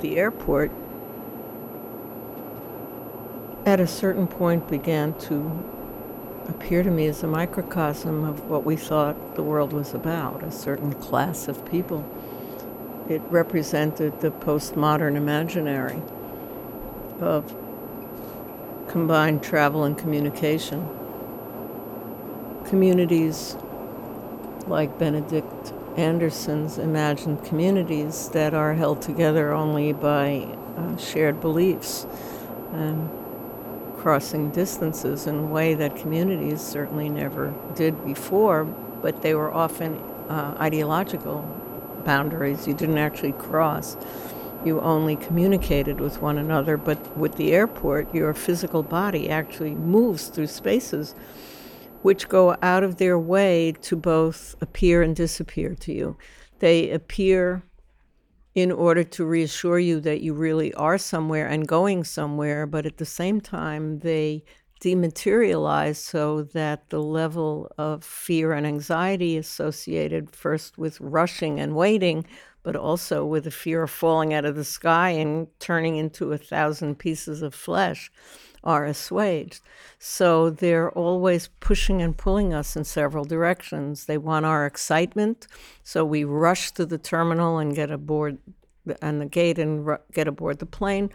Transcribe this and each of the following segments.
the airport at a certain point began to appear to me as a microcosm of what we thought the world was about, a certain class of people. It represented the postmodern imaginary of combined travel and communication. Communities like Benedict Anderson's imagined communities that are held together only by uh, shared beliefs and crossing distances in a way that communities certainly never did before, but they were often uh, ideological boundaries you didn't actually cross. You only communicated with one another, but with the airport, your physical body actually moves through spaces which go out of their way to both appear and disappear to you. They appear in order to reassure you that you really are somewhere and going somewhere, but at the same time, they dematerialize so that the level of fear and anxiety associated first with rushing and waiting, but also with the fear of falling out of the sky and turning into a thousand pieces of flesh are assuaged. So they're always pushing and pulling us in several directions. They want our excitement, so we rush to the terminal and get aboard and the gate and get aboard the plane,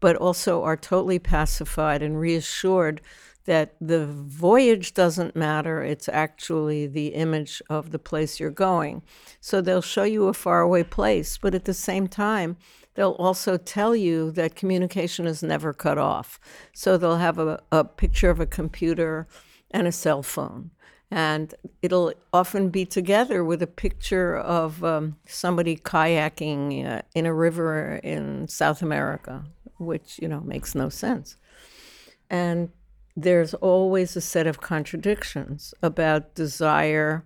but also are totally pacified and reassured that the voyage doesn't matter. It's actually the image of the place you're going. So they'll show you a faraway place, but at the same time, they'll also tell you that communication is never cut off. So they'll have a, a picture of a computer and a cell phone. And it'll often be together with a picture of um, somebody kayaking uh, in a river in South America, which, you know, makes no sense. And there's always a set of contradictions about desire,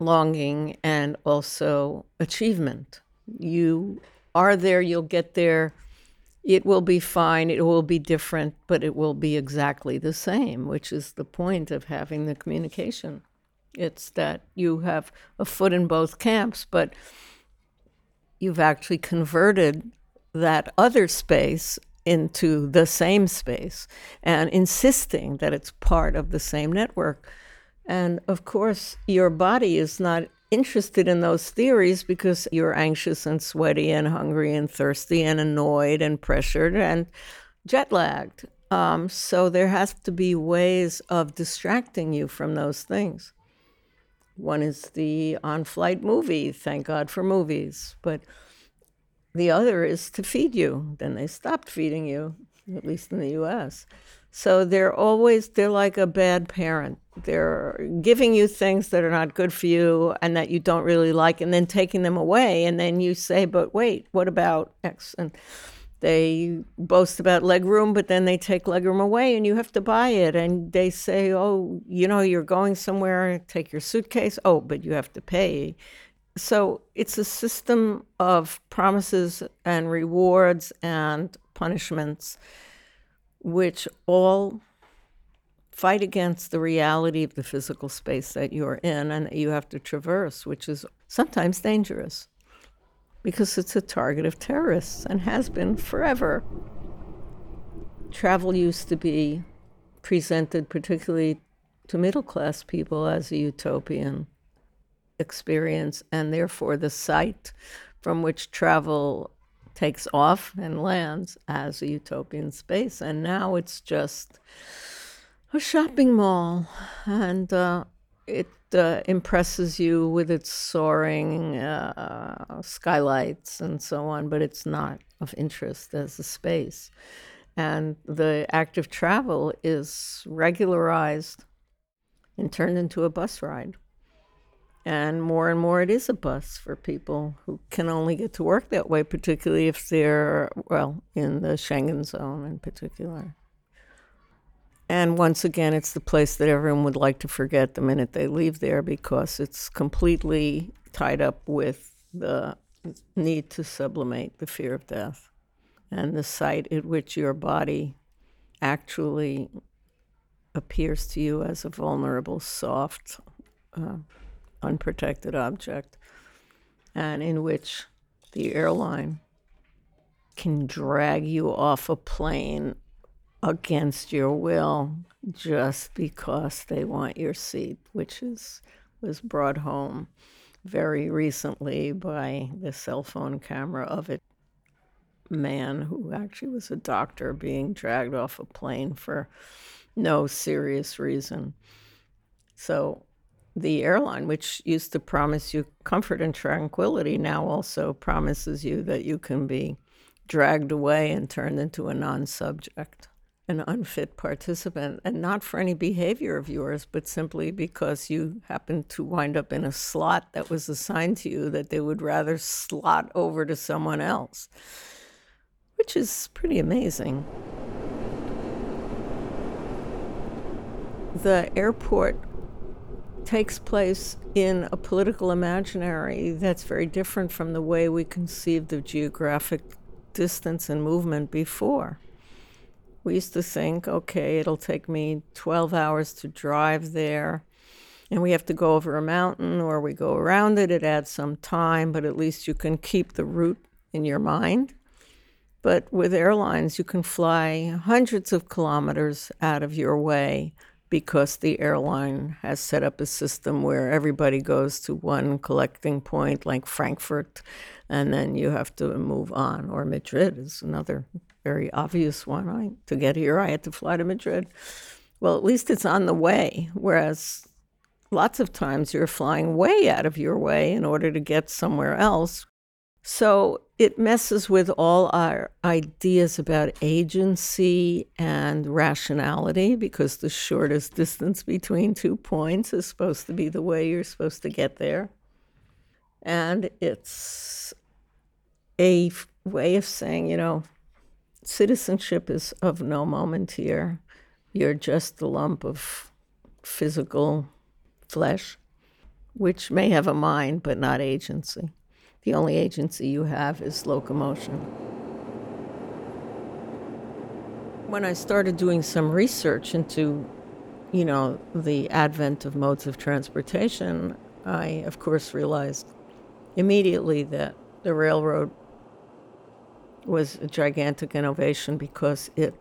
longing, and also achievement. You are there, you'll get there, it will be fine, it will be different, but it will be exactly the same, which is the point of having the communication. It's that you have a foot in both camps, but you've actually converted that other space into the same space and insisting that it's part of the same network. And of course, your body is not interested in those theories because you're anxious and sweaty and hungry and thirsty and annoyed and pressured and jet lagged. Um, so there has to be ways of distracting you from those things. One is the on flight movie, thank God for movies. But the other is to feed you. Then they stopped feeding you, at least in the US. So they're always, they're like a bad parent. They're giving you things that are not good for you and that you don't really like, and then taking them away. And then you say, but wait, what about X? And they boast about legroom, but then they take legroom away and you have to buy it. And they say, oh, you know, you're going somewhere, take your suitcase. Oh, but you have to pay. So it's a system of promises and rewards and punishments which all fight against the reality of the physical space that you're in and that you have to traverse, which is sometimes dangerous because it's a target of terrorists and has been forever. Travel used to be presented, particularly to middle class people, as a utopian experience, and therefore the site from which travel takes off and lands as a utopian space. And now it's just a shopping mall. And uh, it uh, impresses you with its soaring uh, skylights and so on, but it's not of interest as a space. And the act of travel is regularized and turned into a bus ride. And more and more, it is a bus for people who can only get to work that way, particularly if they're, well, in the Schengen zone in particular. And once again, it's the place that everyone would like to forget the minute they leave there because it's completely tied up with the need to sublimate the fear of death and the site at which your body actually appears to you as a vulnerable, soft, uh, unprotected object, and in which the airline can drag you off a plane against your will just because they want your seat, which is was brought home very recently by the cell phone camera of a man who actually was a doctor being dragged off a plane for no serious reason. So the airline, which used to promise you comfort and tranquility, now also promises you that you can be dragged away and turned into a non subject, an unfit participant, and not for any behavior of yours, but simply because you happen to wind up in a slot that was assigned to you that they would rather slot over to someone else, which is pretty amazing. The airport takes place in a political imaginary that's very different from the way we conceived of geographic distance and movement before. We used to think, okay, it'll take me 12 hours to drive there, and we have to go over a mountain or we go around it. It adds some time, but at least you can keep the route in your mind. But with airlines, you can fly hundreds of kilometers out of your way because the airline has set up a system where everybody goes to one collecting point like Frankfurt and then you have to move on or Madrid is another very obvious one. I, to get here I had to fly to Madrid. Well at least it's on the way whereas lots of times you're flying way out of your way in order to get somewhere else so it messes with all our ideas about agency and rationality because the shortest distance between two points is supposed to be the way you're supposed to get there. And it's a way of saying, you know, citizenship is of no moment here. You're just a lump of physical flesh, which may have a mind but not agency the only agency you have is locomotion. When I started doing some research into, you know, the advent of modes of transportation, I, of course, realized immediately that the railroad was a gigantic innovation because it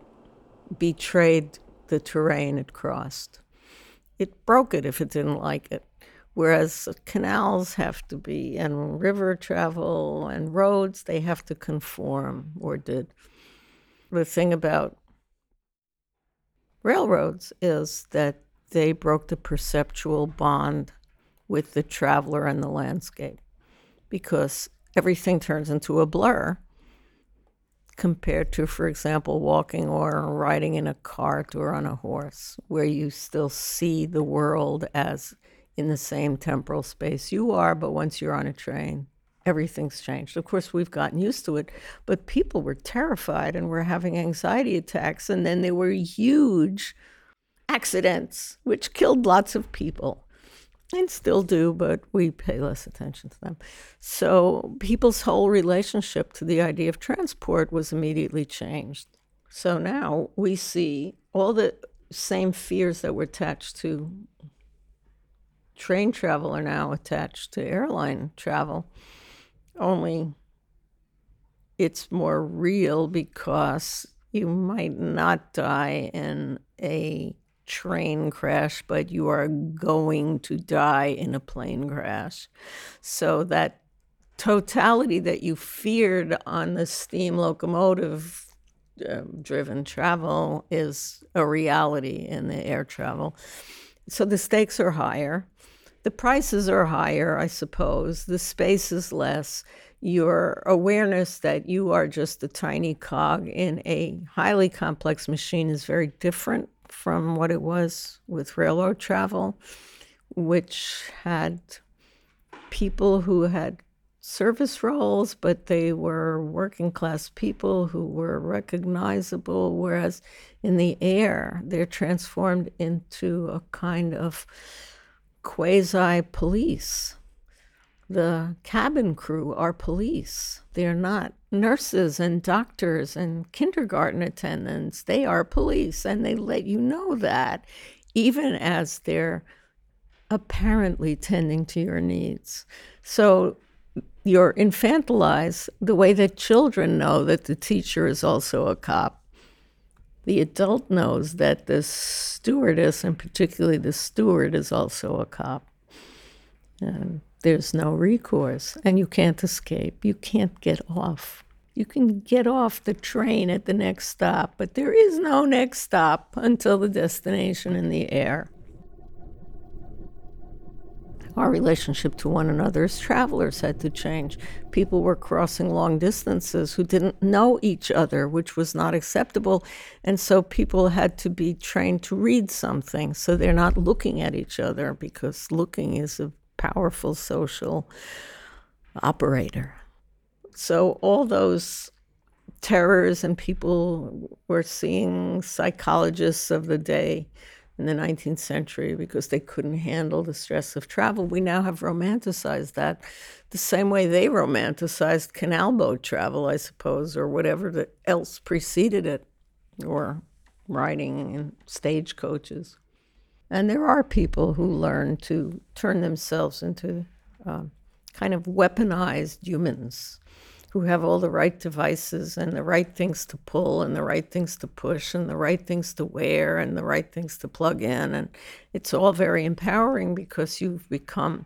betrayed the terrain it crossed. It broke it if it didn't like it whereas canals have to be and river travel and roads they have to conform or did. The thing about railroads is that they broke the perceptual bond with the traveler and the landscape because everything turns into a blur compared to, for example, walking or riding in a cart or on a horse, where you still see the world as in the same temporal space you are, but once you're on a train, everything's changed. Of course, we've gotten used to it, but people were terrified and were having anxiety attacks, and then there were huge accidents which killed lots of people. And still do, but we pay less attention to them. So people's whole relationship to the idea of transport was immediately changed. So now we see all the same fears that were attached to train travel are now attached to airline travel. Only it's more real because you might not die in a train crash, but you are going to die in a plane crash. So that totality that you feared on the steam locomotive uh, driven travel is a reality in the air travel. So the stakes are higher the prices are higher, I suppose. The space is less. Your awareness that you are just a tiny cog in a highly complex machine is very different from what it was with railroad travel, which had people who had service roles, but they were working class people who were recognizable, whereas in the air, they're transformed into a kind of quasi police. The cabin crew are police. They're not nurses and doctors and kindergarten attendants. They are police, and they let you know that, even as they're apparently tending to your needs. So you're infantilized the way that children know that the teacher is also a cop. The adult knows that the stewardess, and particularly the steward, is also a cop. And there's no recourse, and you can't escape. You can't get off. You can get off the train at the next stop, but there is no next stop until the destination in the air our relationship to one another as travelers had to change. People were crossing long distances who didn't know each other, which was not acceptable. And so people had to be trained to read something so they're not looking at each other because looking is a powerful social operator. So all those terrors and people were seeing psychologists of the day in the 19th century because they couldn't handle the stress of travel. We now have romanticized that the same way they romanticized canal boat travel, I suppose, or whatever that else preceded it, or riding in stagecoaches. And there are people who learn to turn themselves into uh, kind of weaponized humans who have all the right devices and the right things to pull and the right things to push and the right things to wear and the right things to plug in. And it's all very empowering because you've become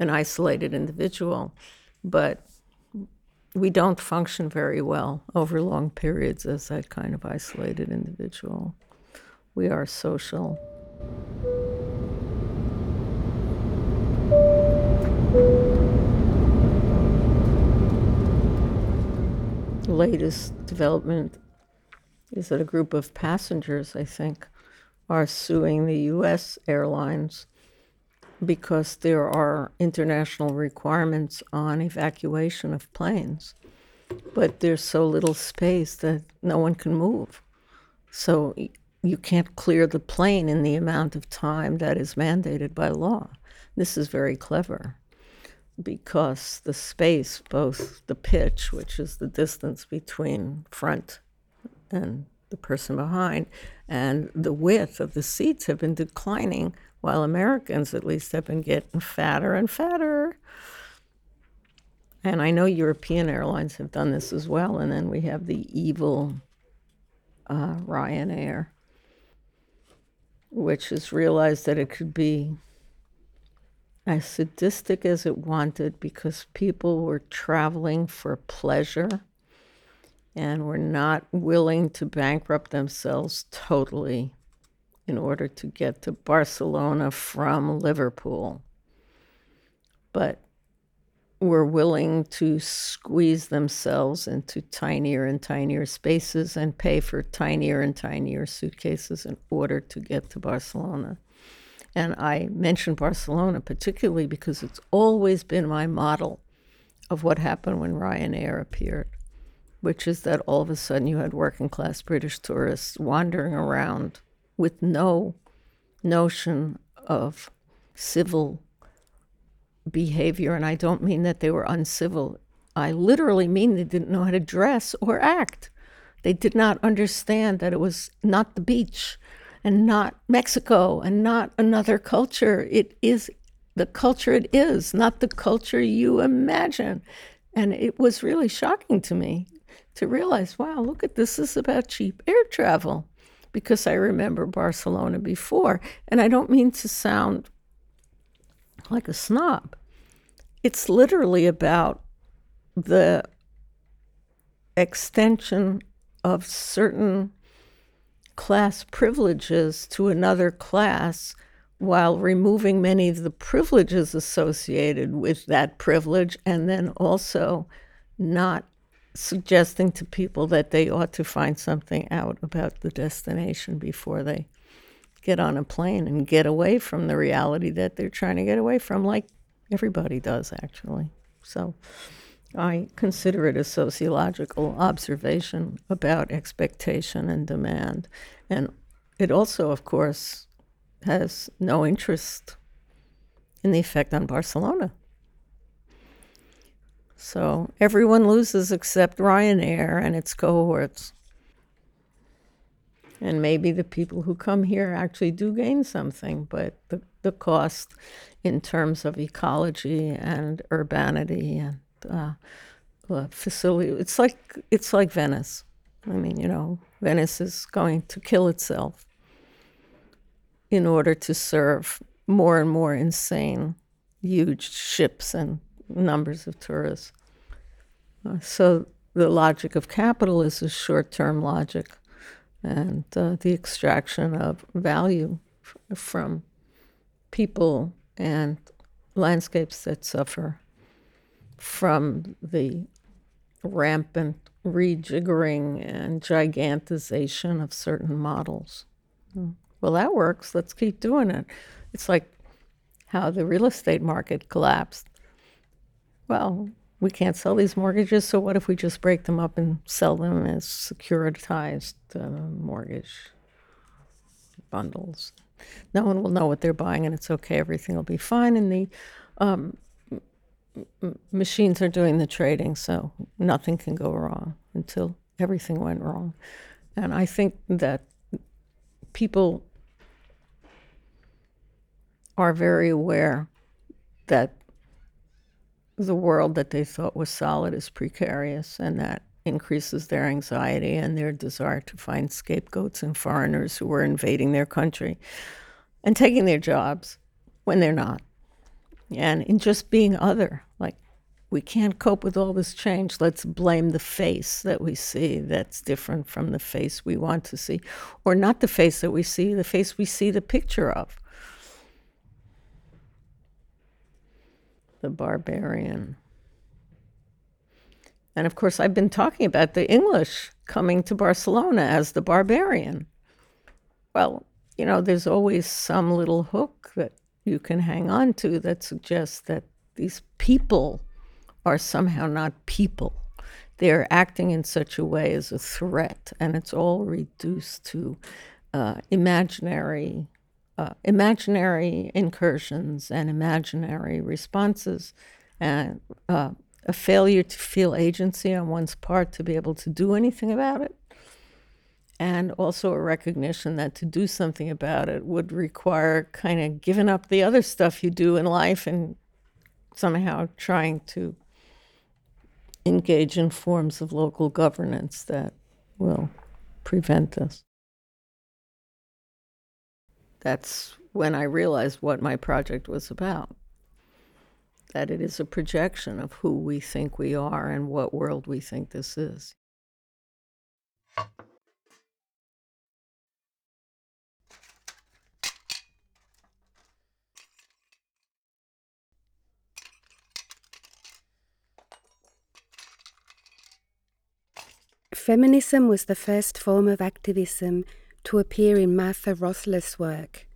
an isolated individual. But we don't function very well over long periods as that kind of isolated individual. We are social. Latest development is that a group of passengers, I think, are suing the U.S. airlines because there are international requirements on evacuation of planes, but there's so little space that no one can move. So you can't clear the plane in the amount of time that is mandated by law. This is very clever because the space, both the pitch, which is the distance between front and the person behind, and the width of the seats have been declining, while Americans at least have been getting fatter and fatter. And I know European airlines have done this as well. And then we have the evil uh, Ryanair, which has realized that it could be as sadistic as it wanted because people were traveling for pleasure and were not willing to bankrupt themselves totally in order to get to Barcelona from Liverpool. But were willing to squeeze themselves into tinier and tinier spaces and pay for tinier and tinier suitcases in order to get to Barcelona. And I mentioned Barcelona particularly because it's always been my model of what happened when Ryanair appeared, which is that all of a sudden you had working class British tourists wandering around with no notion of civil behavior. And I don't mean that they were uncivil, I literally mean they didn't know how to dress or act. They did not understand that it was not the beach and not Mexico and not another culture. It is the culture it is, not the culture you imagine. And it was really shocking to me to realize, wow, look at this, this is about cheap air travel. Because I remember Barcelona before. And I don't mean to sound like a snob. It's literally about the extension of certain class privileges to another class while removing many of the privileges associated with that privilege, and then also not suggesting to people that they ought to find something out about the destination before they get on a plane and get away from the reality that they're trying to get away from, like everybody does, actually. So, I consider it a sociological observation about expectation and demand. And it also, of course, has no interest in the effect on Barcelona. So everyone loses except Ryanair and its cohorts. And maybe the people who come here actually do gain something, but the, the cost in terms of ecology and urbanity and uh, uh, facility. It's like it's like Venice. I mean, you know, Venice is going to kill itself in order to serve more and more insane, huge ships and numbers of tourists. Uh, so the logic of capital is a short-term logic, and uh, the extraction of value f- from people and landscapes that suffer from the rampant rejiggering and gigantization of certain models. Hmm. Well, that works. Let's keep doing it. It's like how the real estate market collapsed. Well, we can't sell these mortgages, so what if we just break them up and sell them as securitized uh, mortgage bundles? No one will know what they're buying, and it's okay. Everything will be fine. And the um, machines are doing the trading, so nothing can go wrong until everything went wrong. And I think that people are very aware that the world that they thought was solid is precarious, and that increases their anxiety and their desire to find scapegoats and foreigners who are invading their country and taking their jobs when they're not. And in just being other, like we can't cope with all this change. Let's blame the face that we see that's different from the face we want to see, or not the face that we see, the face we see the picture of. The barbarian. And of course, I've been talking about the English coming to Barcelona as the barbarian. Well, you know, there's always some little hook that you can hang on to that suggests that these people are somehow not people. They're acting in such a way as a threat, and it's all reduced to uh, imaginary, uh, imaginary incursions and imaginary responses, and uh, a failure to feel agency on one's part to be able to do anything about it, and also a recognition that to do something about it would require kind of giving up the other stuff you do in life and somehow trying to engage in forms of local governance that will prevent this. That's when I realized what my project was about that it is a projection of who we think we are and what world we think this is. Feminism was the first form of activism to appear in Martha Rosler's work.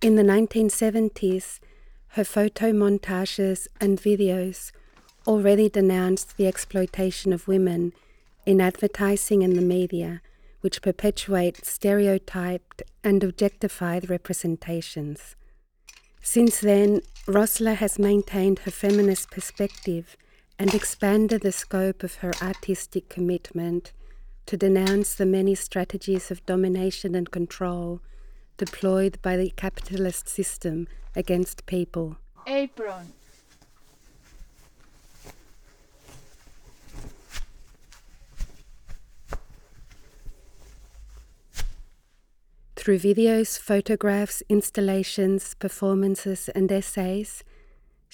In the 1970s, her photo montages and videos already denounced the exploitation of women in advertising and the media, which perpetuate stereotyped and objectified representations. Since then, Rosler has maintained her feminist perspective and expanded the scope of her artistic commitment to denounce the many strategies of domination and control deployed by the capitalist system against people. Apron. Through videos, photographs, installations, performances, and essays,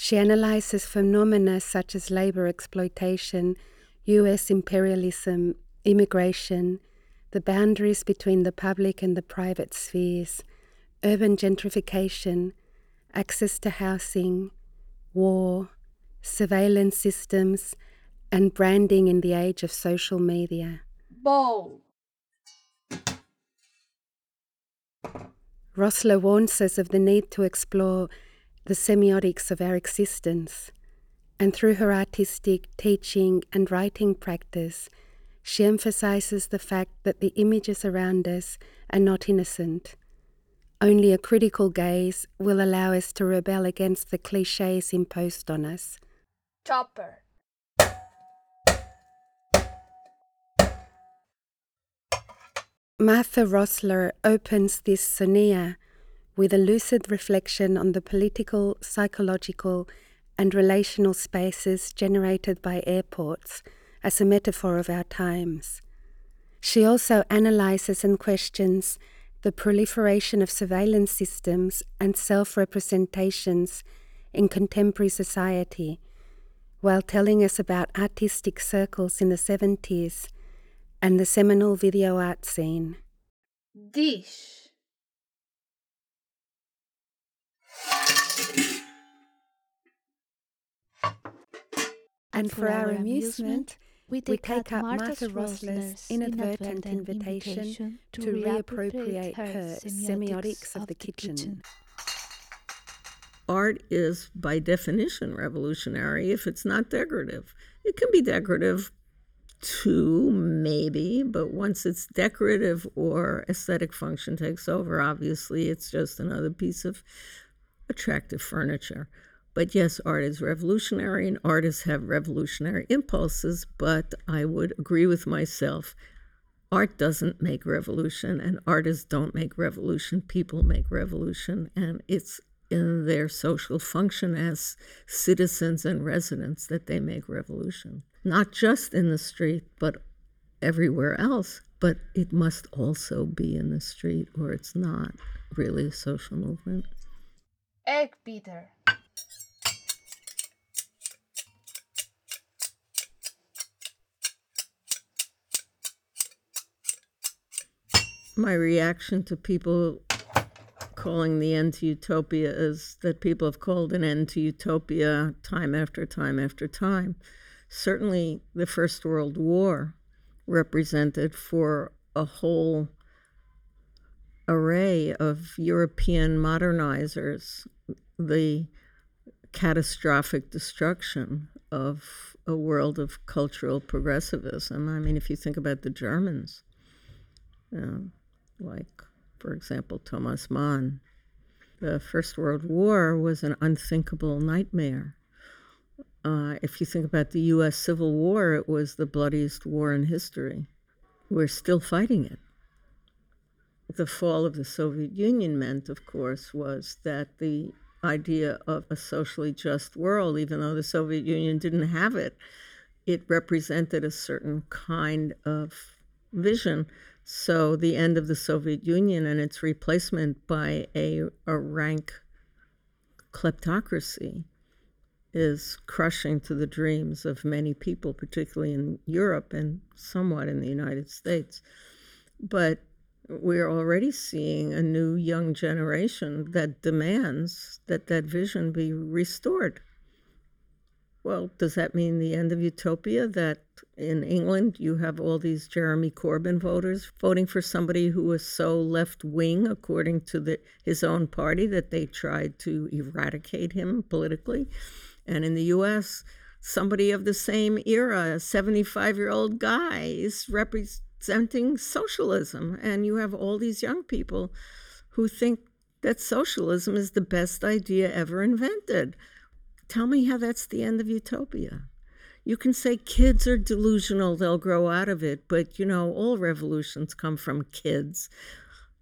she analyzes phenomena such as labor exploitation, US imperialism, immigration, the boundaries between the public and the private spheres, urban gentrification, access to housing, war, surveillance systems, and branding in the age of social media. Bowl. Rosler warns us of the need to explore the semiotics of our existence, and through her artistic teaching and writing practice, she emphasizes the fact that the images around us are not innocent. Only a critical gaze will allow us to rebel against the cliches imposed on us. Chopper. Martha Rosler opens this sonia with a lucid reflection on the political, psychological, and relational spaces generated by airports as a metaphor of our times. She also analyses and questions the proliferation of surveillance systems and self representations in contemporary society, while telling us about artistic circles in the 70s and the seminal video art scene. Dish. And for our amusement, we take up Martha Rosler's inadvertent invitation to reappropriate her semiotics of the kitchen. Art is, by definition, revolutionary if it's not decorative. It can be decorative too, maybe, but once it's decorative or aesthetic function takes over, obviously it's just another piece of attractive furniture. But yes, art is revolutionary and artists have revolutionary impulses, but I would agree with myself. Art doesn't make revolution, and artists don't make revolution. People make revolution, and it's in their social function as citizens and residents that they make revolution. Not just in the street, but everywhere else. But it must also be in the street, or it's not really a social movement. Egg beater. My reaction to people calling the end to utopia is that people have called an end to utopia time after time after time. Certainly, the First World War represented for a whole array of European modernizers the catastrophic destruction of a world of cultural progressivism. I mean, if you think about the Germans, uh, like, for example, Thomas Mann. The First World War was an unthinkable nightmare. Uh, if you think about the U.S. Civil War, it was the bloodiest war in history. We're still fighting it. The fall of the Soviet Union meant, of course, was that the idea of a socially just world, even though the Soviet Union didn't have it, it represented a certain kind of vision so the end of the Soviet Union and its replacement by a, a rank kleptocracy is crushing to the dreams of many people, particularly in Europe and somewhat in the United States. But we're already seeing a new young generation that demands that that vision be restored. Well, does that mean the end of utopia? That in England you have all these Jeremy Corbyn voters voting for somebody who was so left wing, according to the, his own party, that they tried to eradicate him politically? And in the US, somebody of the same era, a 75 year old guy, is representing socialism. And you have all these young people who think that socialism is the best idea ever invented. Tell me how that's the end of utopia. You can say kids are delusional, they'll grow out of it, but you know, all revolutions come from kids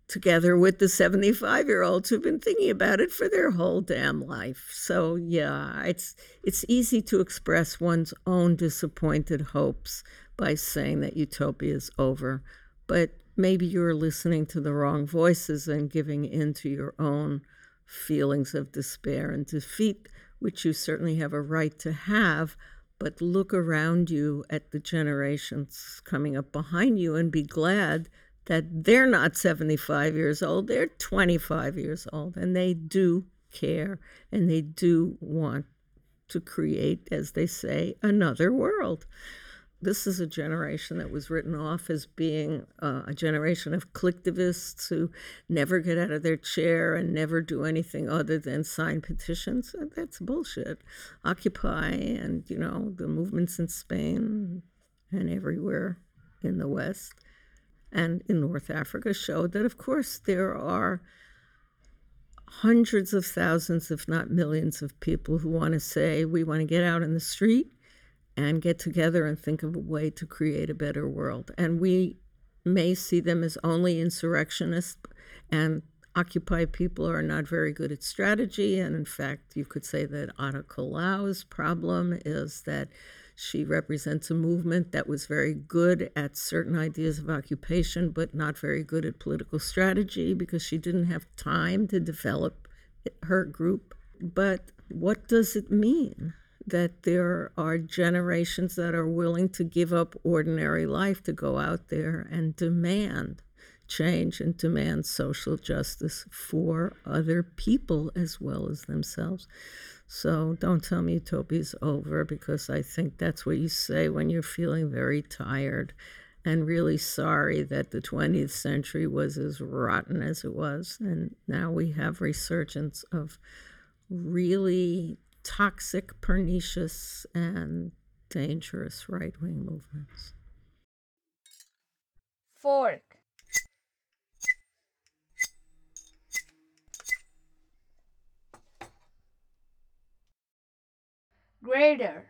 together with the 75 year olds who've been thinking about it for their whole damn life. So yeah, it's it's easy to express one's own disappointed hopes by saying that utopia is over, but maybe you're listening to the wrong voices and giving in to your own feelings of despair and defeat which you certainly have a right to have, but look around you at the generations coming up behind you and be glad that they're not 75 years old, they're 25 years old, and they do care and they do want to create, as they say, another world this is a generation that was written off as being uh, a generation of collectivists who never get out of their chair and never do anything other than sign petitions. That's bullshit. Occupy and, you know, the movements in Spain and everywhere in the West and in North Africa showed that, of course, there are hundreds of thousands, if not millions, of people who want to say, we want to get out in the street and get together and think of a way to create a better world. And we may see them as only insurrectionists, and Occupy people are not very good at strategy. And in fact, you could say that Ada Colau's problem is that she represents a movement that was very good at certain ideas of occupation, but not very good at political strategy because she didn't have time to develop her group. But what does it mean that there are generations that are willing to give up ordinary life to go out there and demand change and demand social justice for other people as well as themselves? So don't tell me utopia's over because I think that's what you say when you're feeling very tired and really sorry that the 20th century was as rotten as it was. And now we have resurgence of really toxic, pernicious, and dangerous right wing movements. Fork. Grater.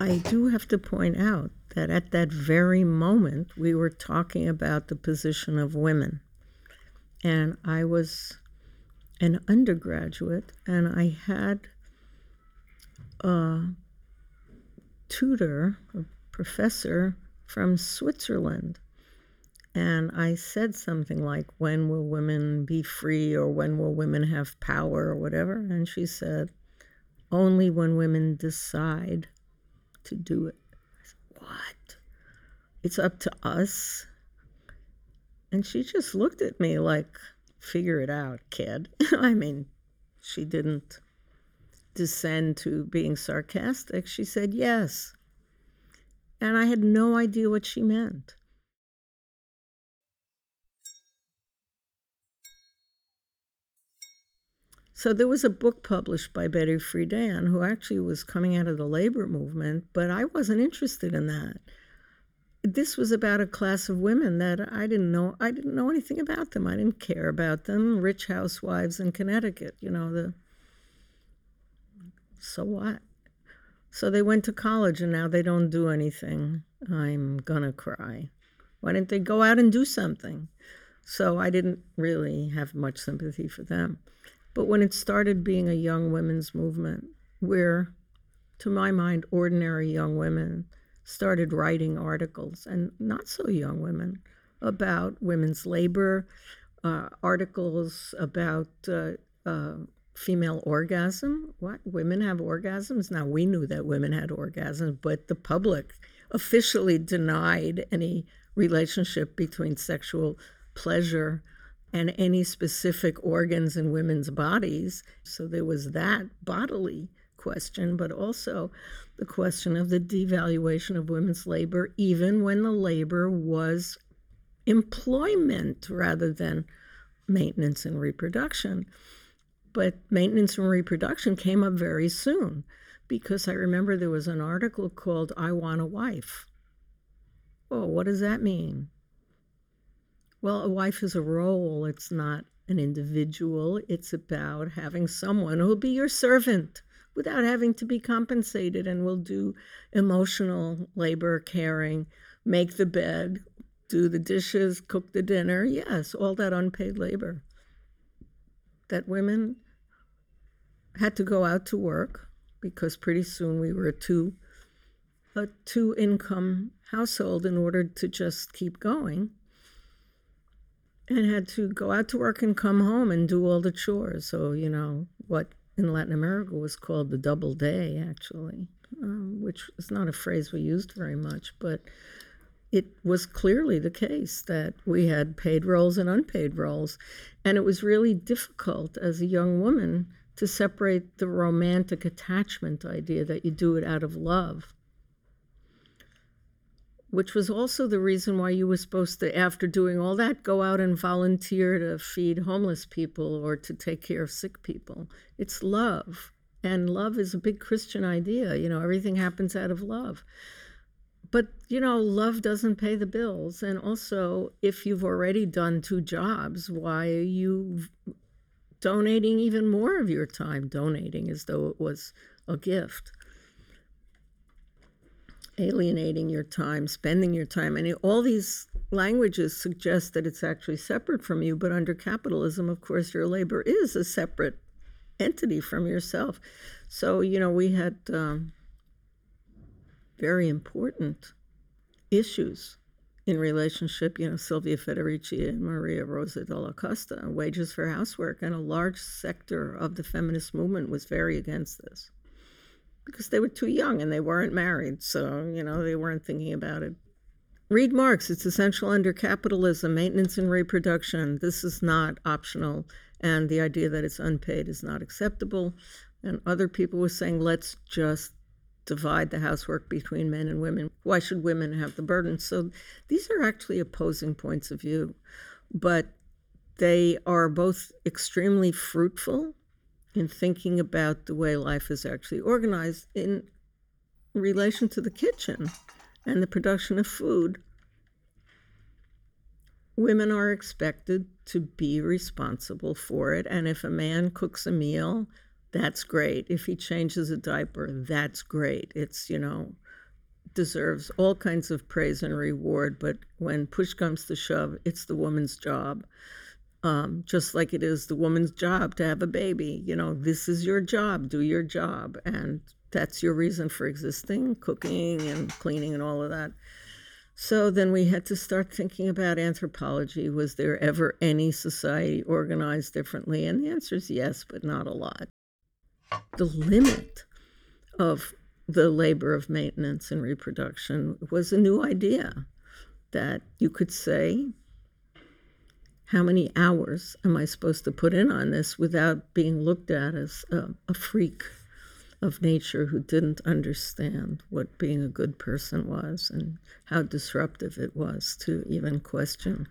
I do have to point out that at that very moment we were talking about the position of women. And I was an undergraduate and I had a tutor, a professor from Switzerland. And I said something like, When will women be free or when will women have power or whatever? And she said, Only when women decide to do it. Said, what? It's up to us? And she just looked at me like, figure it out, kid. I mean, she didn't descend to being sarcastic. She said, yes. And I had no idea what she meant. So there was a book published by Betty Friedan, who actually was coming out of the labor movement, but I wasn't interested in that. This was about a class of women that I didn't know. I didn't know anything about them. I didn't care about them. Rich housewives in Connecticut, you know the. So what? So they went to college and now they don't do anything. I'm gonna cry. Why didn't they go out and do something? So I didn't really have much sympathy for them. But when it started being a young women's movement, where, to my mind, ordinary young women started writing articles, and not so young women, about women's labor, uh, articles about uh, uh, female orgasm. What? Women have orgasms? Now, we knew that women had orgasms, but the public officially denied any relationship between sexual pleasure and any specific organs in women's bodies. So there was that bodily question, but also the question of the devaluation of women's labor, even when the labor was employment rather than maintenance and reproduction. But maintenance and reproduction came up very soon because I remember there was an article called I Want a Wife. Oh, what does that mean? Well, a wife is a role, it's not an individual. It's about having someone who'll be your servant without having to be compensated and will do emotional labor, caring, make the bed, do the dishes, cook the dinner. Yes, all that unpaid labor. That women had to go out to work because pretty soon we were a two a two income household in order to just keep going and had to go out to work and come home and do all the chores. So, you know, what in Latin America was called the double day, actually, um, which is not a phrase we used very much, but it was clearly the case that we had paid roles and unpaid roles. And it was really difficult as a young woman to separate the romantic attachment idea that you do it out of love which was also the reason why you were supposed to, after doing all that, go out and volunteer to feed homeless people or to take care of sick people. It's love. And love is a big Christian idea. You know, everything happens out of love. But, you know, love doesn't pay the bills. And also, if you've already done two jobs, why are you donating even more of your time? Donating as though it was a gift. Alienating your time, spending your time. And all these languages suggest that it's actually separate from you, but under capitalism, of course, your labor is a separate entity from yourself. So, you know, we had um, very important issues in relationship, you know, Silvia Federici and Maria Rosa Dalla Costa, wages for housework. And a large sector of the feminist movement was very against this because they were too young and they weren't married. So, you know, they weren't thinking about it. Read Marx, it's essential under capitalism, maintenance and reproduction. This is not optional. And the idea that it's unpaid is not acceptable. And other people were saying, let's just divide the housework between men and women. Why should women have the burden? So these are actually opposing points of view, but they are both extremely fruitful in thinking about the way life is actually organized in relation to the kitchen and the production of food. Women are expected to be responsible for it, and if a man cooks a meal, that's great. If he changes a diaper, that's great. It's, you know, deserves all kinds of praise and reward, but when push comes to shove, it's the woman's job. Um, just like it is the woman's job to have a baby. You know, this is your job, do your job. And that's your reason for existing, cooking and cleaning and all of that. So then we had to start thinking about anthropology. Was there ever any society organized differently? And the answer is yes, but not a lot the limit of the labor of maintenance and reproduction was a new idea that you could say, how many hours am I supposed to put in on this without being looked at as a, a freak of nature who didn't understand what being a good person was and how disruptive it was to even question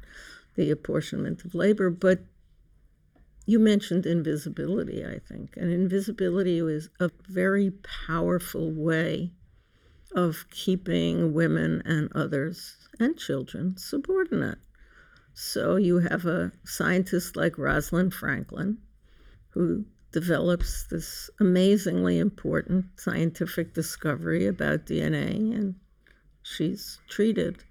the apportionment of labor. But you mentioned invisibility, I think, and invisibility was a very powerful way of keeping women and others and children subordinate. So you have a scientist like Rosalind Franklin who develops this amazingly important scientific discovery about DNA, and she's treated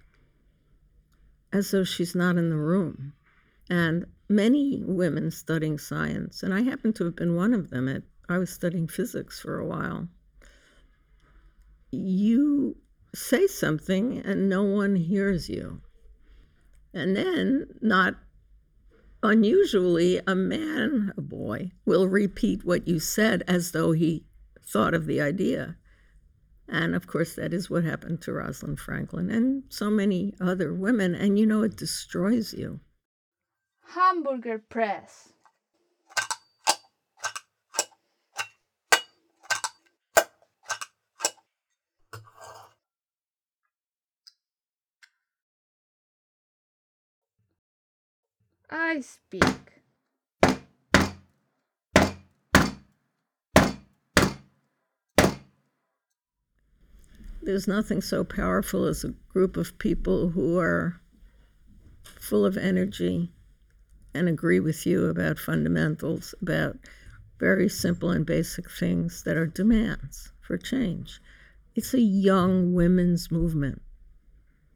as though she's not in the room. And many women studying science, and I happen to have been one of them. At, I was studying physics for a while. You say something and no one hears you. And then, not unusually, a man, a boy, will repeat what you said as though he thought of the idea. And of course, that is what happened to Rosalind Franklin and so many other women. And you know, it destroys you. Hamburger press. I speak. There's nothing so powerful as a group of people who are full of energy and agree with you about fundamentals, about very simple and basic things that are demands for change. It's a young women's movement.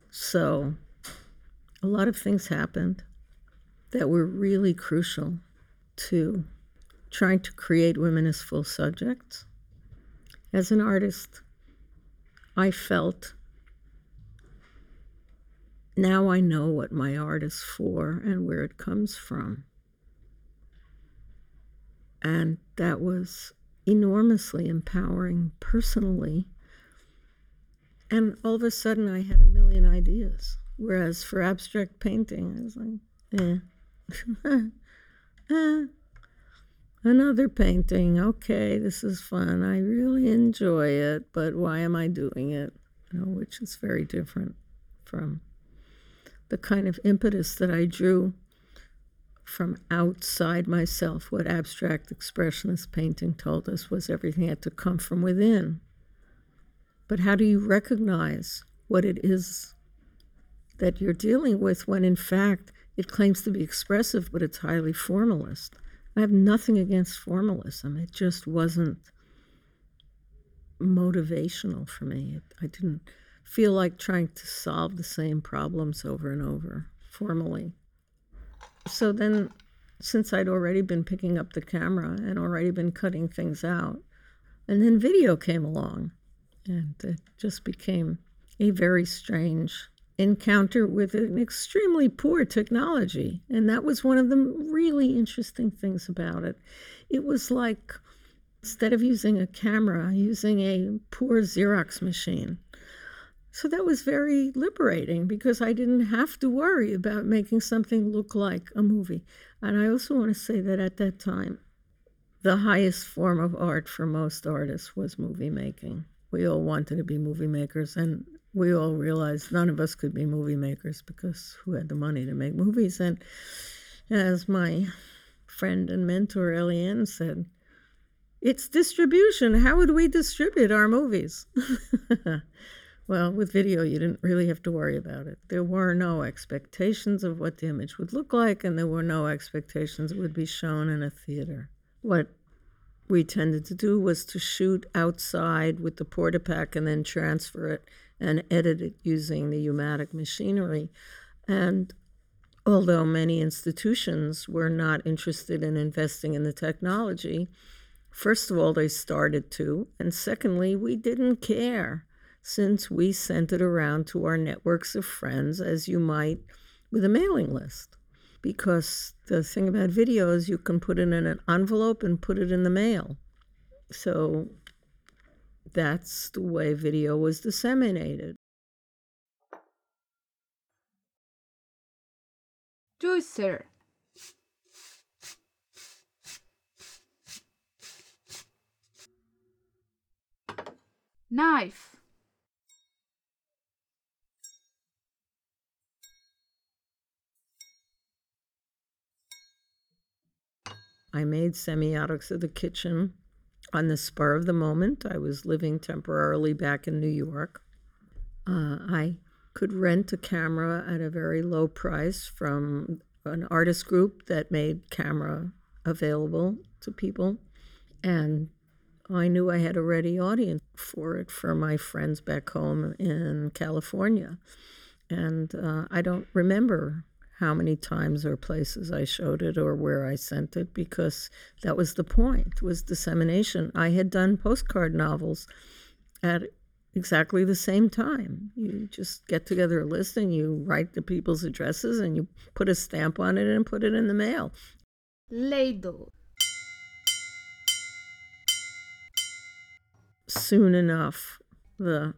So a lot of things happened that were really crucial to trying to create women as full subjects. As an artist, I felt now I know what my art is for and where it comes from. And that was enormously empowering personally. And all of a sudden, I had a million ideas. Whereas for abstract painting, I was like, eh. Another painting. Okay, this is fun. I really enjoy it, but why am I doing it? You know, which is very different from the kind of impetus that I drew from outside myself. What abstract expressionist painting told us was everything had to come from within. But how do you recognize what it is that you're dealing with when, in fact, it claims to be expressive, but it's highly formalist? I have nothing against formalism. It just wasn't motivational for me. I didn't feel like trying to solve the same problems over and over formally. So then, since I'd already been picking up the camera and already been cutting things out, and then video came along, and it just became a very strange encounter with an extremely poor technology. And that was one of the really interesting things about it. It was like instead of using a camera, using a poor Xerox machine. So that was very liberating because I didn't have to worry about making something look like a movie. And I also want to say that at that time, the highest form of art for most artists was movie making. We all wanted to be movie makers, and we all realized none of us could be movie makers because who had the money to make movies? And as my friend and mentor Eliane said, it's distribution. How would we distribute our movies? well, with video, you didn't really have to worry about it. There were no expectations of what the image would look like, and there were no expectations it would be shown in a theater. What we tended to do was to shoot outside with the Portapak and then transfer it and edit it using the U-matic machinery. And although many institutions were not interested in investing in the technology, first of all, they started to, and secondly, we didn't care since we sent it around to our networks of friends as you might with a mailing list. Because the thing about video is you can put it in an envelope and put it in the mail. So that's the way video was disseminated. Juicer. Knife. I made semiotics of the kitchen on the spur of the moment. I was living temporarily back in New York. Uh, I could rent a camera at a very low price from an artist group that made camera available to people. And I knew I had a ready audience for it for my friends back home in California. And uh, I don't remember how many times or places I showed it or where I sent it because that was the point was dissemination. I had done postcard novels at exactly the same time. You just get together a list and you write the people's addresses and you put a stamp on it and put it in the mail. Ladle. Soon enough, the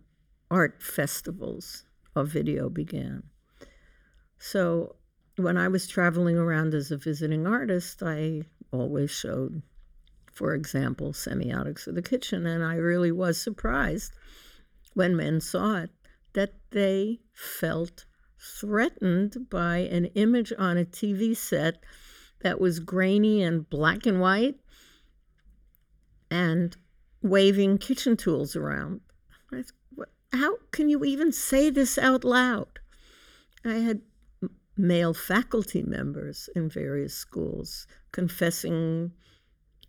art festivals of video began. So when I was traveling around as a visiting artist, I always showed, for example, semiotics of the kitchen, and I really was surprised when men saw it that they felt threatened by an image on a TV set that was grainy and black and white and waving kitchen tools around. How can you even say this out loud? I had male faculty members in various schools confessing,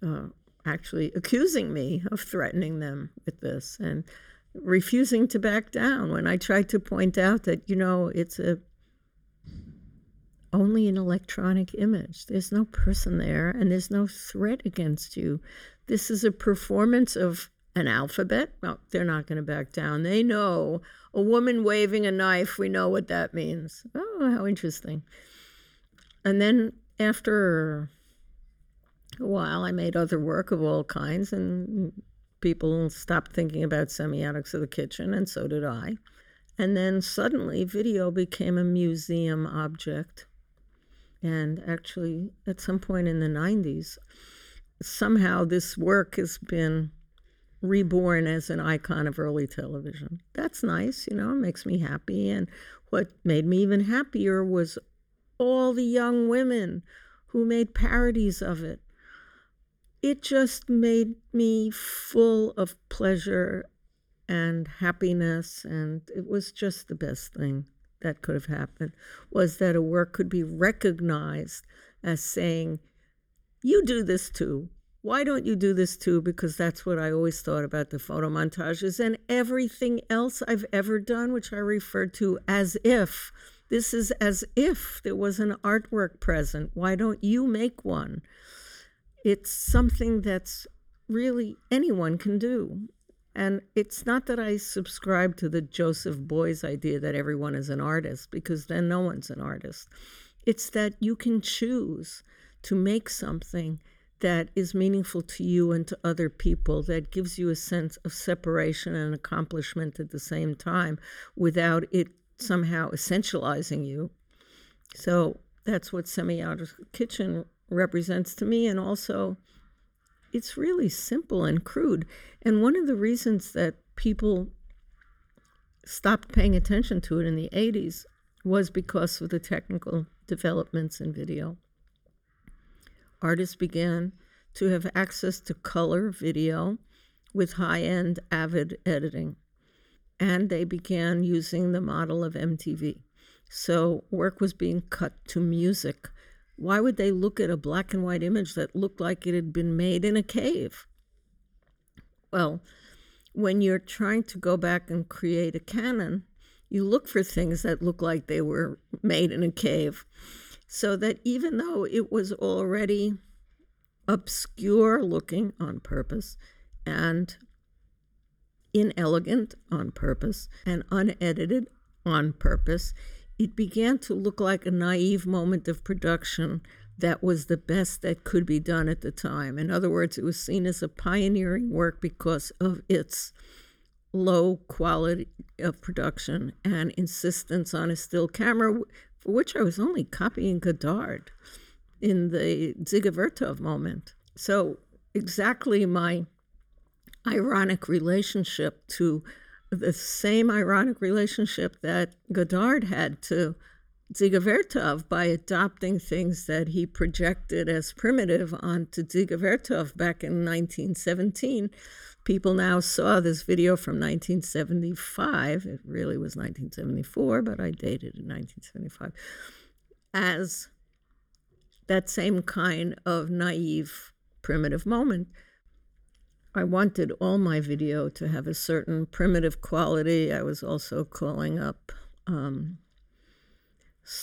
uh, actually accusing me of threatening them with this and refusing to back down when I tried to point out that, you know, it's a only an electronic image. There's no person there and there's no threat against you. This is a performance of an alphabet. Well, they're not going to back down. They know a woman waving a knife. We know what that means. Oh, how interesting. And then after a while, I made other work of all kinds, and people stopped thinking about semiotics of the kitchen, and so did I. And then suddenly, video became a museum object. And actually, at some point in the 90s, somehow this work has been reborn as an icon of early television. That's nice, you know, it makes me happy. And what made me even happier was all the young women who made parodies of it. It just made me full of pleasure and happiness and it was just the best thing that could have happened was that a work could be recognized as saying you do this too why don't you do this too? Because that's what I always thought about the photo montages and everything else I've ever done, which I refer to as if. This is as if there was an artwork present. Why don't you make one? It's something that's really anyone can do. And it's not that I subscribe to the Joseph Beuys idea that everyone is an artist, because then no one's an artist. It's that you can choose to make something that is meaningful to you and to other people, that gives you a sense of separation and accomplishment at the same time without it somehow essentializing you. So that's what Semi Outer Kitchen represents to me. And also, it's really simple and crude. And one of the reasons that people stopped paying attention to it in the 80s was because of the technical developments in video artists began to have access to color video with high end Avid editing. And they began using the model of MTV. So work was being cut to music. Why would they look at a black and white image that looked like it had been made in a cave? Well, when you're trying to go back and create a canon, you look for things that look like they were made in a cave so that even though it was already obscure looking on purpose and inelegant on purpose and unedited on purpose, it began to look like a naive moment of production that was the best that could be done at the time. In other words, it was seen as a pioneering work because of its low quality of production and insistence on a still camera which I was only copying Godard in the Vertov moment. So, exactly my ironic relationship to the same ironic relationship that Godard had to Vertov by adopting things that he projected as primitive onto Vertov back in 1917 people now saw this video from 1975. It really was 1974, but I dated in 1975 as that same kind of naive, primitive moment. I wanted all my video to have a certain primitive quality. I was also calling up um,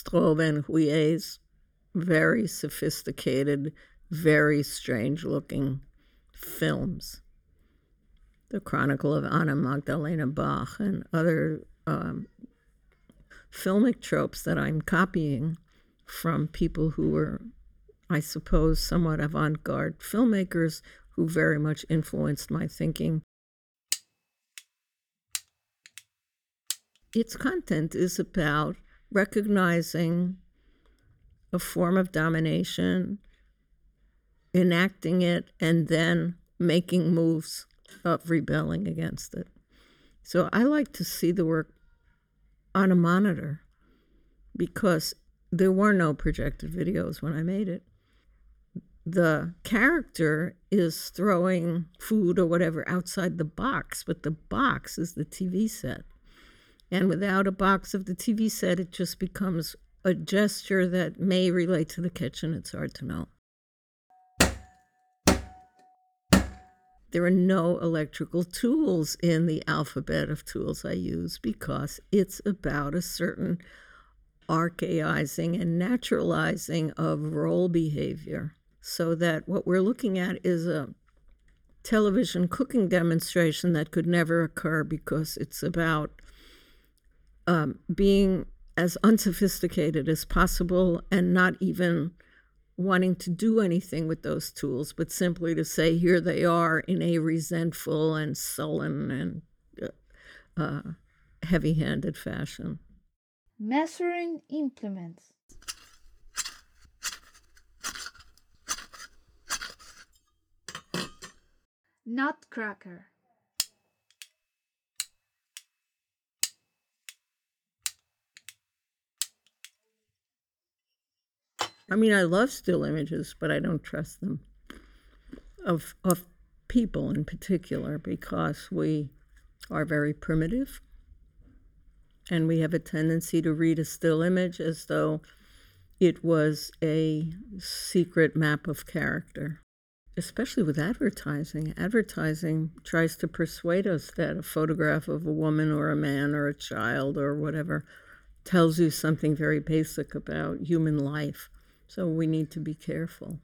and Huillet's very sophisticated, very strange looking films the Chronicle of Anna Magdalena Bach and other um, filmic tropes that I'm copying from people who were, I suppose, somewhat avant garde filmmakers who very much influenced my thinking. Its content is about recognizing a form of domination, enacting it, and then making moves of rebelling against it. So I like to see the work on a monitor because there were no projected videos when I made it. The character is throwing food or whatever outside the box, but the box is the TV set. And without a box of the TV set, it just becomes a gesture that may relate to the kitchen. It's hard to know. There are no electrical tools in the alphabet of tools I use because it's about a certain archaizing and naturalizing of role behavior. So that what we're looking at is a television cooking demonstration that could never occur because it's about um, being as unsophisticated as possible and not even wanting to do anything with those tools, but simply to say, here they are in a resentful and sullen and uh, uh heavy handed fashion. Measuring implements. Nutcracker. I mean, I love still images, but I don't trust them of of people in particular because we are very primitive and we have a tendency to read a still image as though it was a secret map of character. especially with advertising, advertising tries to persuade us that a photograph of a woman or a man or a child or whatever tells you something very basic about human life. So we need to be careful,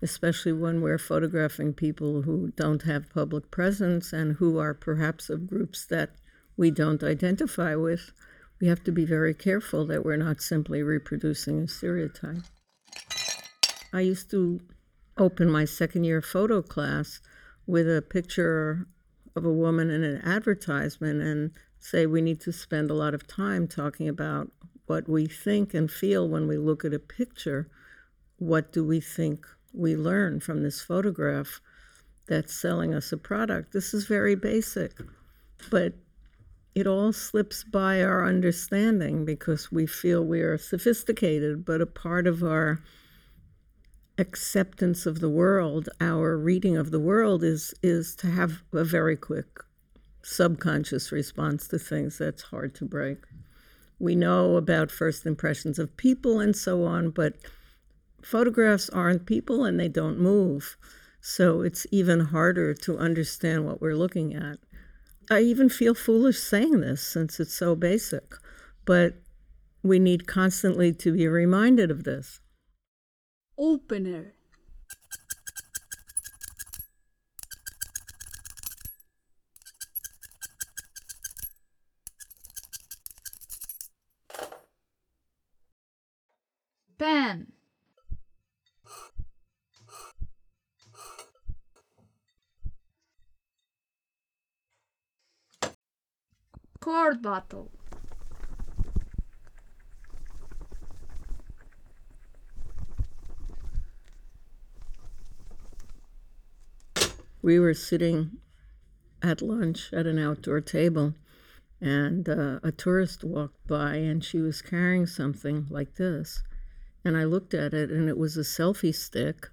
especially when we're photographing people who don't have public presence and who are perhaps of groups that we don't identify with. We have to be very careful that we're not simply reproducing a stereotype. I used to open my second year photo class with a picture of a woman in an advertisement and say we need to spend a lot of time talking about what we think and feel when we look at a picture. What do we think we learn from this photograph that's selling us a product? This is very basic, but it all slips by our understanding because we feel we are sophisticated, but a part of our acceptance of the world, our reading of the world is is to have a very quick subconscious response to things that's hard to break. We know about first impressions of people and so on, but photographs aren't people and they don't move. So it's even harder to understand what we're looking at. I even feel foolish saying this since it's so basic, but we need constantly to be reminded of this. Opener. Pen. Cord bottle. we were sitting at lunch at an outdoor table, and uh, a tourist walked by, and she was carrying something like this. And I looked at it, and it was a selfie stick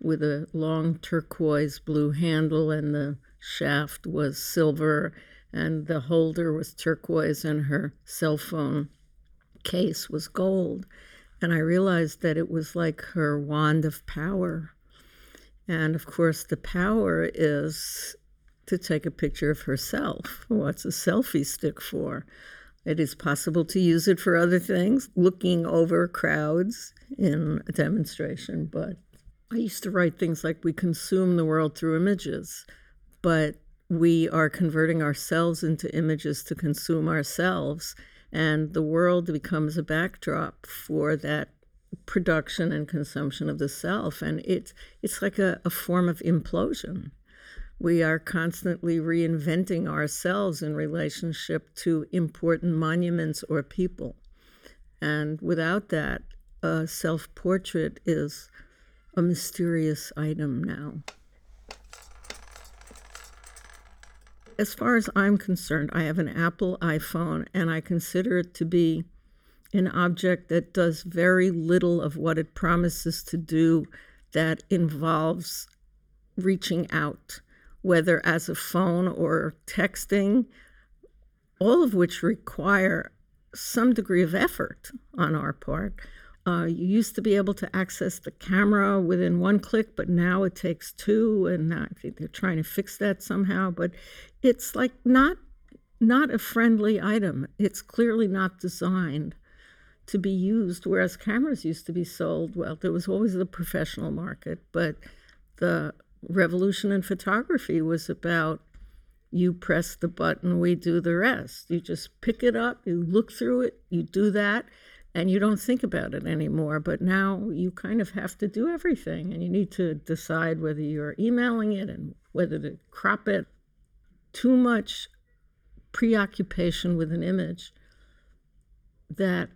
with a long turquoise blue handle, and the shaft was silver, and the holder was turquoise, and her cell phone case was gold. And I realized that it was like her wand of power and of course, the power is to take a picture of herself. What's a selfie stick for? It is possible to use it for other things, looking over crowds in a demonstration. But I used to write things like, We consume the world through images, but we are converting ourselves into images to consume ourselves. And the world becomes a backdrop for that production and consumption of the self and it's it's like a, a form of implosion we are constantly reinventing ourselves in relationship to important monuments or people. And without that a self-portrait is a mysterious item now. As far as i'm concerned i have an apple iphone and i consider it to be an object that does very little of what it promises to do that involves reaching out, whether as a phone or texting, all of which require some degree of effort on our part. Uh, you used to be able to access the camera within one click, but now it takes two, and I think they're trying to fix that somehow. But it's like not not a friendly item. It's clearly not designed to be used, whereas cameras used to be sold. Well, there was always the professional market, but the revolution in photography was about you press the button, we do the rest. You just pick it up, you look through it, you do that, and you don't think about it anymore. But now you kind of have to do everything, and you need to decide whether you're emailing it and whether to crop it. Too much preoccupation with an image that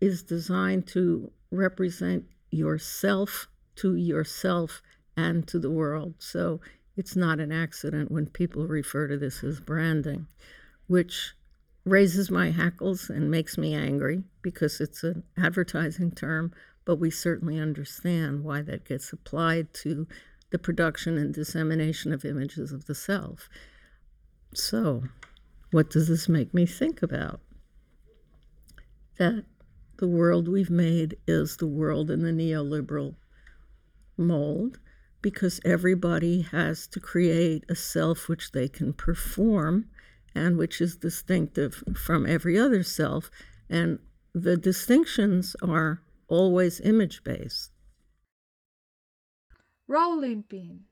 is designed to represent yourself to yourself and to the world. So it's not an accident when people refer to this as branding, which raises my hackles and makes me angry because it's an advertising term, but we certainly understand why that gets applied to the production and dissemination of images of the self. So, what does this make me think about? That the world we've made is the world in the neoliberal mold, because everybody has to create a self which they can perform and which is distinctive from every other self. And the distinctions are always image based. Rolling pin.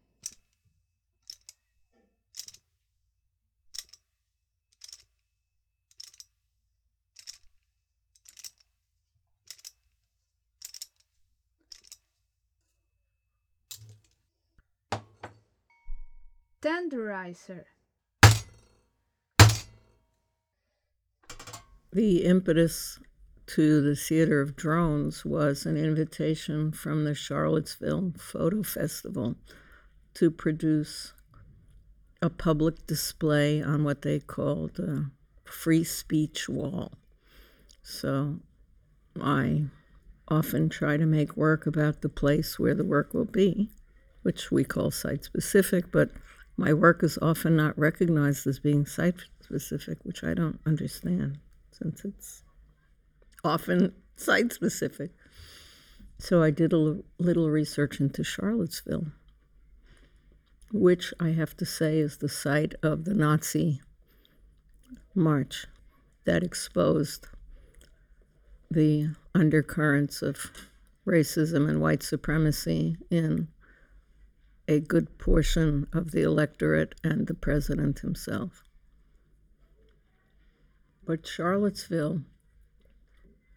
Tenderizer. The impetus to the Theater of Drones was an invitation from the Charlottesville Photo Festival to produce a public display on what they called a free speech wall. So I often try to make work about the place where the work will be, which we call site specific, but my work is often not recognized as being site specific, which I don't understand since it's often site specific. So I did a little research into Charlottesville, which I have to say is the site of the Nazi march that exposed the undercurrents of racism and white supremacy in a good portion of the electorate and the president himself. But Charlottesville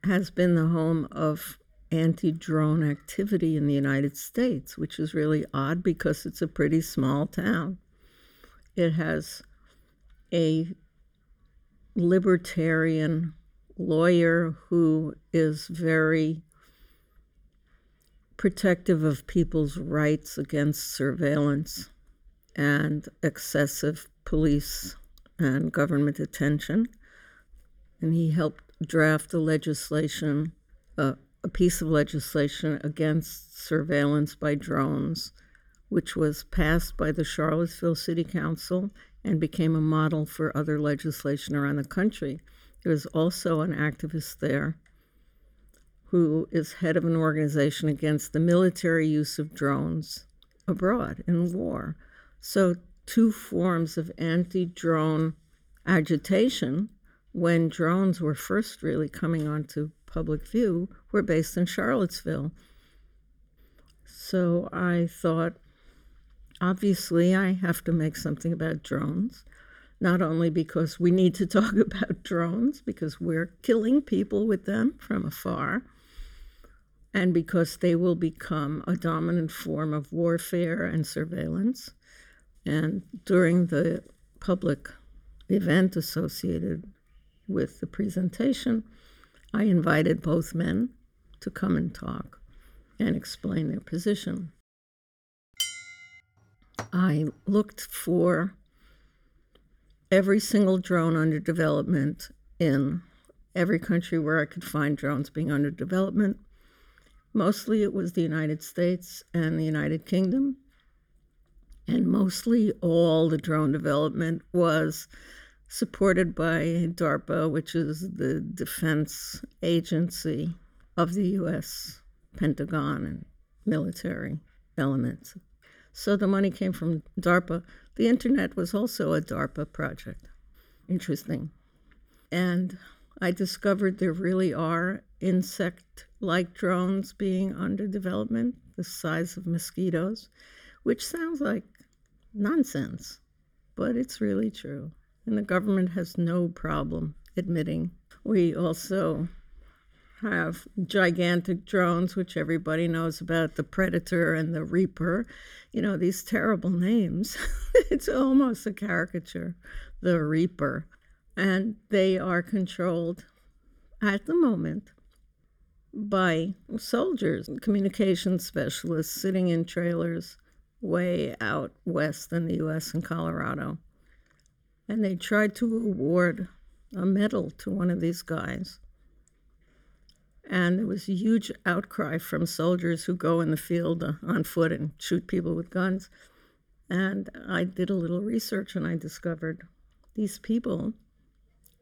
has been the home of anti drone activity in the United States, which is really odd because it's a pretty small town. It has a libertarian lawyer who is very protective of people's rights against surveillance and excessive police and government attention. And he helped draft a legislation, uh, a piece of legislation against surveillance by drones, which was passed by the Charlottesville City Council and became a model for other legislation around the country. There was also an activist there who is head of an organization against the military use of drones abroad in war. So, two forms of anti drone agitation when drones were first really coming onto public view were based in Charlottesville. So, I thought, obviously, I have to make something about drones. Not only because we need to talk about drones, because we're killing people with them from afar, and because they will become a dominant form of warfare and surveillance. And during the public event associated with the presentation, I invited both men to come and talk and explain their position. I looked for every single drone under development in every country where I could find drones being under development Mostly it was the United States and the United Kingdom. And mostly all the drone development was supported by DARPA, which is the defense agency of the US Pentagon and military elements. So the money came from DARPA. The internet was also a DARPA project. Interesting. And I discovered there really are insect like drones being under development, the size of mosquitoes, which sounds like nonsense, but it's really true. And the government has no problem admitting. We also have gigantic drones, which everybody knows about the Predator and the Reaper. You know, these terrible names. it's almost a caricature, the Reaper and they are controlled at the moment by soldiers, communication specialists sitting in trailers way out west in the US and Colorado. And they tried to award a medal to one of these guys. And there was a huge outcry from soldiers who go in the field on foot and shoot people with guns. And I did a little research and I discovered these people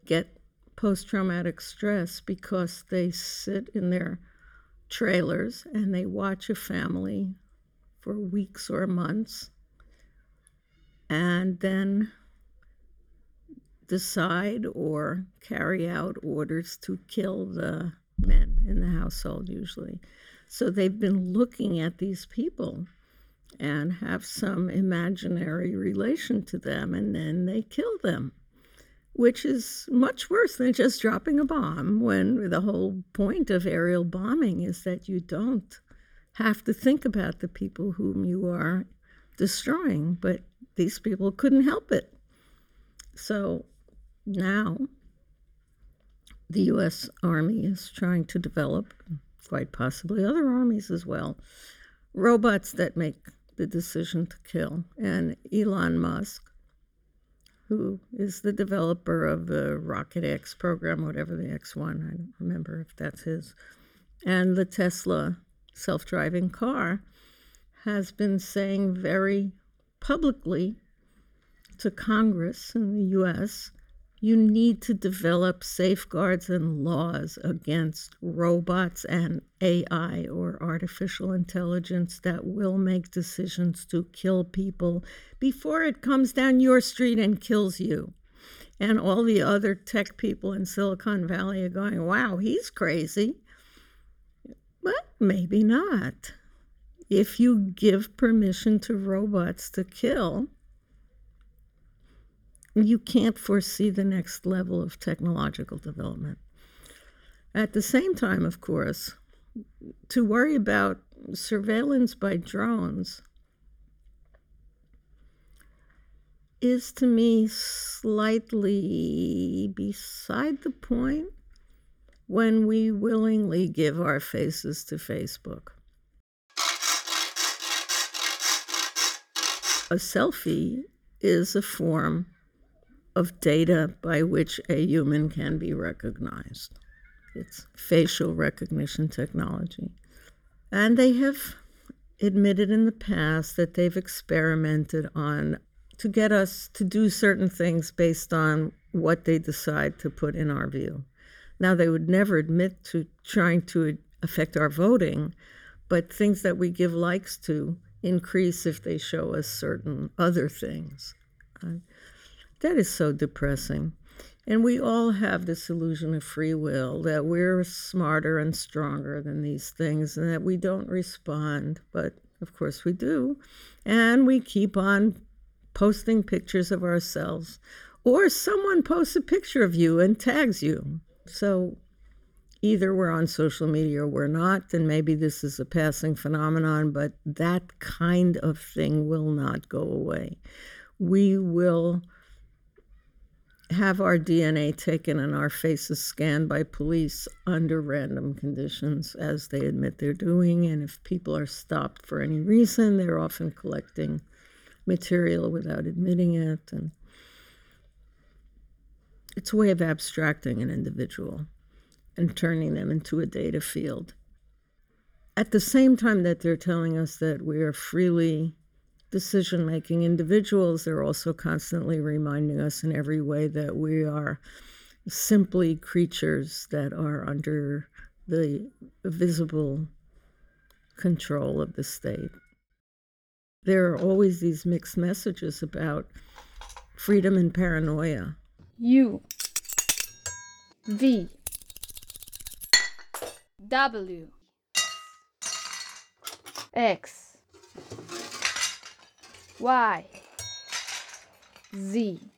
get post traumatic stress because they sit in their trailers and they watch a family for weeks or months and then decide or carry out orders to kill the men in the household, usually. So they've been looking at these people and have some imaginary relation to them, and then they kill them, which is much worse than just dropping a bomb when the whole point of aerial bombing is that you don't have to think about the people whom you are destroying, but these people couldn't help it. So now the U.S. Army is trying to develop, quite possibly other armies as well, robots that make the decision to kill. And Elon Musk, who is the developer of the Rocket X program, whatever the X1, I don't remember if that's his, and the Tesla self driving car, has been saying very publicly to Congress in the US you need to develop safeguards and laws against robots and AI or artificial intelligence that will make decisions to kill people before it comes down your street and kills you. And all the other tech people in Silicon Valley are going, wow, he's crazy. But maybe not. If you give permission to robots to kill, you can't foresee the next level of technological development. At the same time, of course, to worry about surveillance by drones is to me slightly beside the point when we willingly give our faces to Facebook. A selfie is a form of data by which a human can be recognized. It's facial recognition technology. And they have admitted in the past that they've experimented on to get us to do certain things based on what they decide to put in our view. Now, they would never admit to trying to affect our voting, but things that we give likes to increase if they show us certain other things. Uh, that is so depressing. And we all have this illusion of free will that we're smarter and stronger than these things and that we don't respond. But of course we do. And we keep on posting pictures of ourselves. Or someone posts a picture of you and tags you. So either we're on social media or we're not, and maybe this is a passing phenomenon, but that kind of thing will not go away. We will have our DNA taken and our faces scanned by police under random conditions, as they admit they're doing. And if people are stopped for any reason, they're often collecting material without admitting it. And it's a way of abstracting an individual and turning them into a data field. At the same time that they're telling us that we are freely decision making individuals, they're also constantly reminding us in every way that we are simply creatures that are under the visible control of the state. There are always these mixed messages about freedom and paranoia. U V W X Y Z